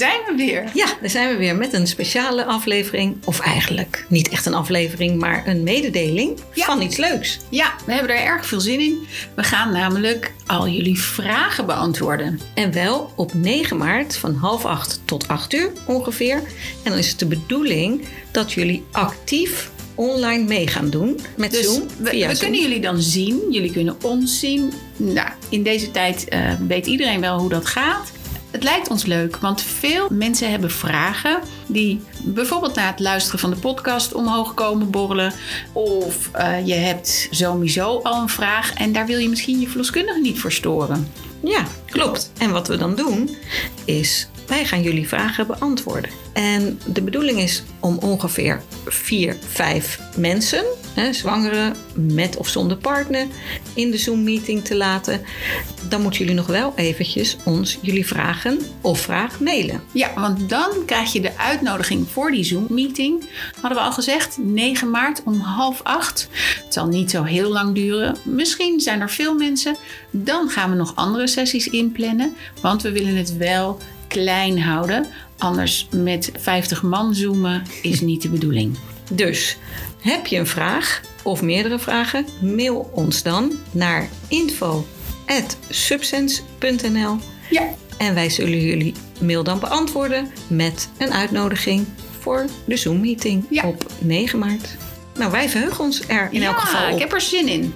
zijn we weer. Ja, daar zijn we weer met een speciale aflevering. Of eigenlijk niet echt een aflevering, maar een mededeling Ja. van iets leuks. Ja, we hebben er erg veel zin in. We gaan namelijk al jullie vragen beantwoorden. En wel op 9 maart van half acht tot 8 uur ongeveer. En dan is het de bedoeling dat jullie actief online mee gaan doen met Dus Zoom. we, via we Zoom. kunnen jullie dan zien. Jullie kunnen ons zien. Nou, in deze tijd eh, weet iedereen wel hoe dat gaat. Het lijkt ons leuk, want veel mensen hebben vragen die bijvoorbeeld na het luisteren van de podcast omhoog komen borrelen. Of eh, je hebt sowieso al een vraag en daar wil je misschien je verloskundige niet voor storen. Ja, klopt. En wat we dan doen is, wij gaan jullie vragen beantwoorden. En de bedoeling is om ongeveer vier, vijf mensen, hè, zwangeren met of zonder partner, in de Zoom-meeting te laten. Dan moeten jullie nog wel eventjes ons jullie vragen of vraag mailen. Ja, want dan krijg je de uitnodiging voor die Zoom-meeting. Hadden we al gezegd, 9 maart om half acht. Het zal niet zo heel lang duren. Misschien zijn er veel mensen. Dan gaan we nog andere sessies inplannen. Want we willen het wel klein houden. Anders met 50 man zoomen is niet de bedoeling. Dus heb je een vraag of meerdere vragen, mail ons dan naar info.subsense.nl Ja, En wij zullen jullie mail dan beantwoorden met een uitnodiging voor de Zoom-meeting Ja. op 9 maart. Nou, wij verheugen ons er in elk geval op. ik heb er zin in.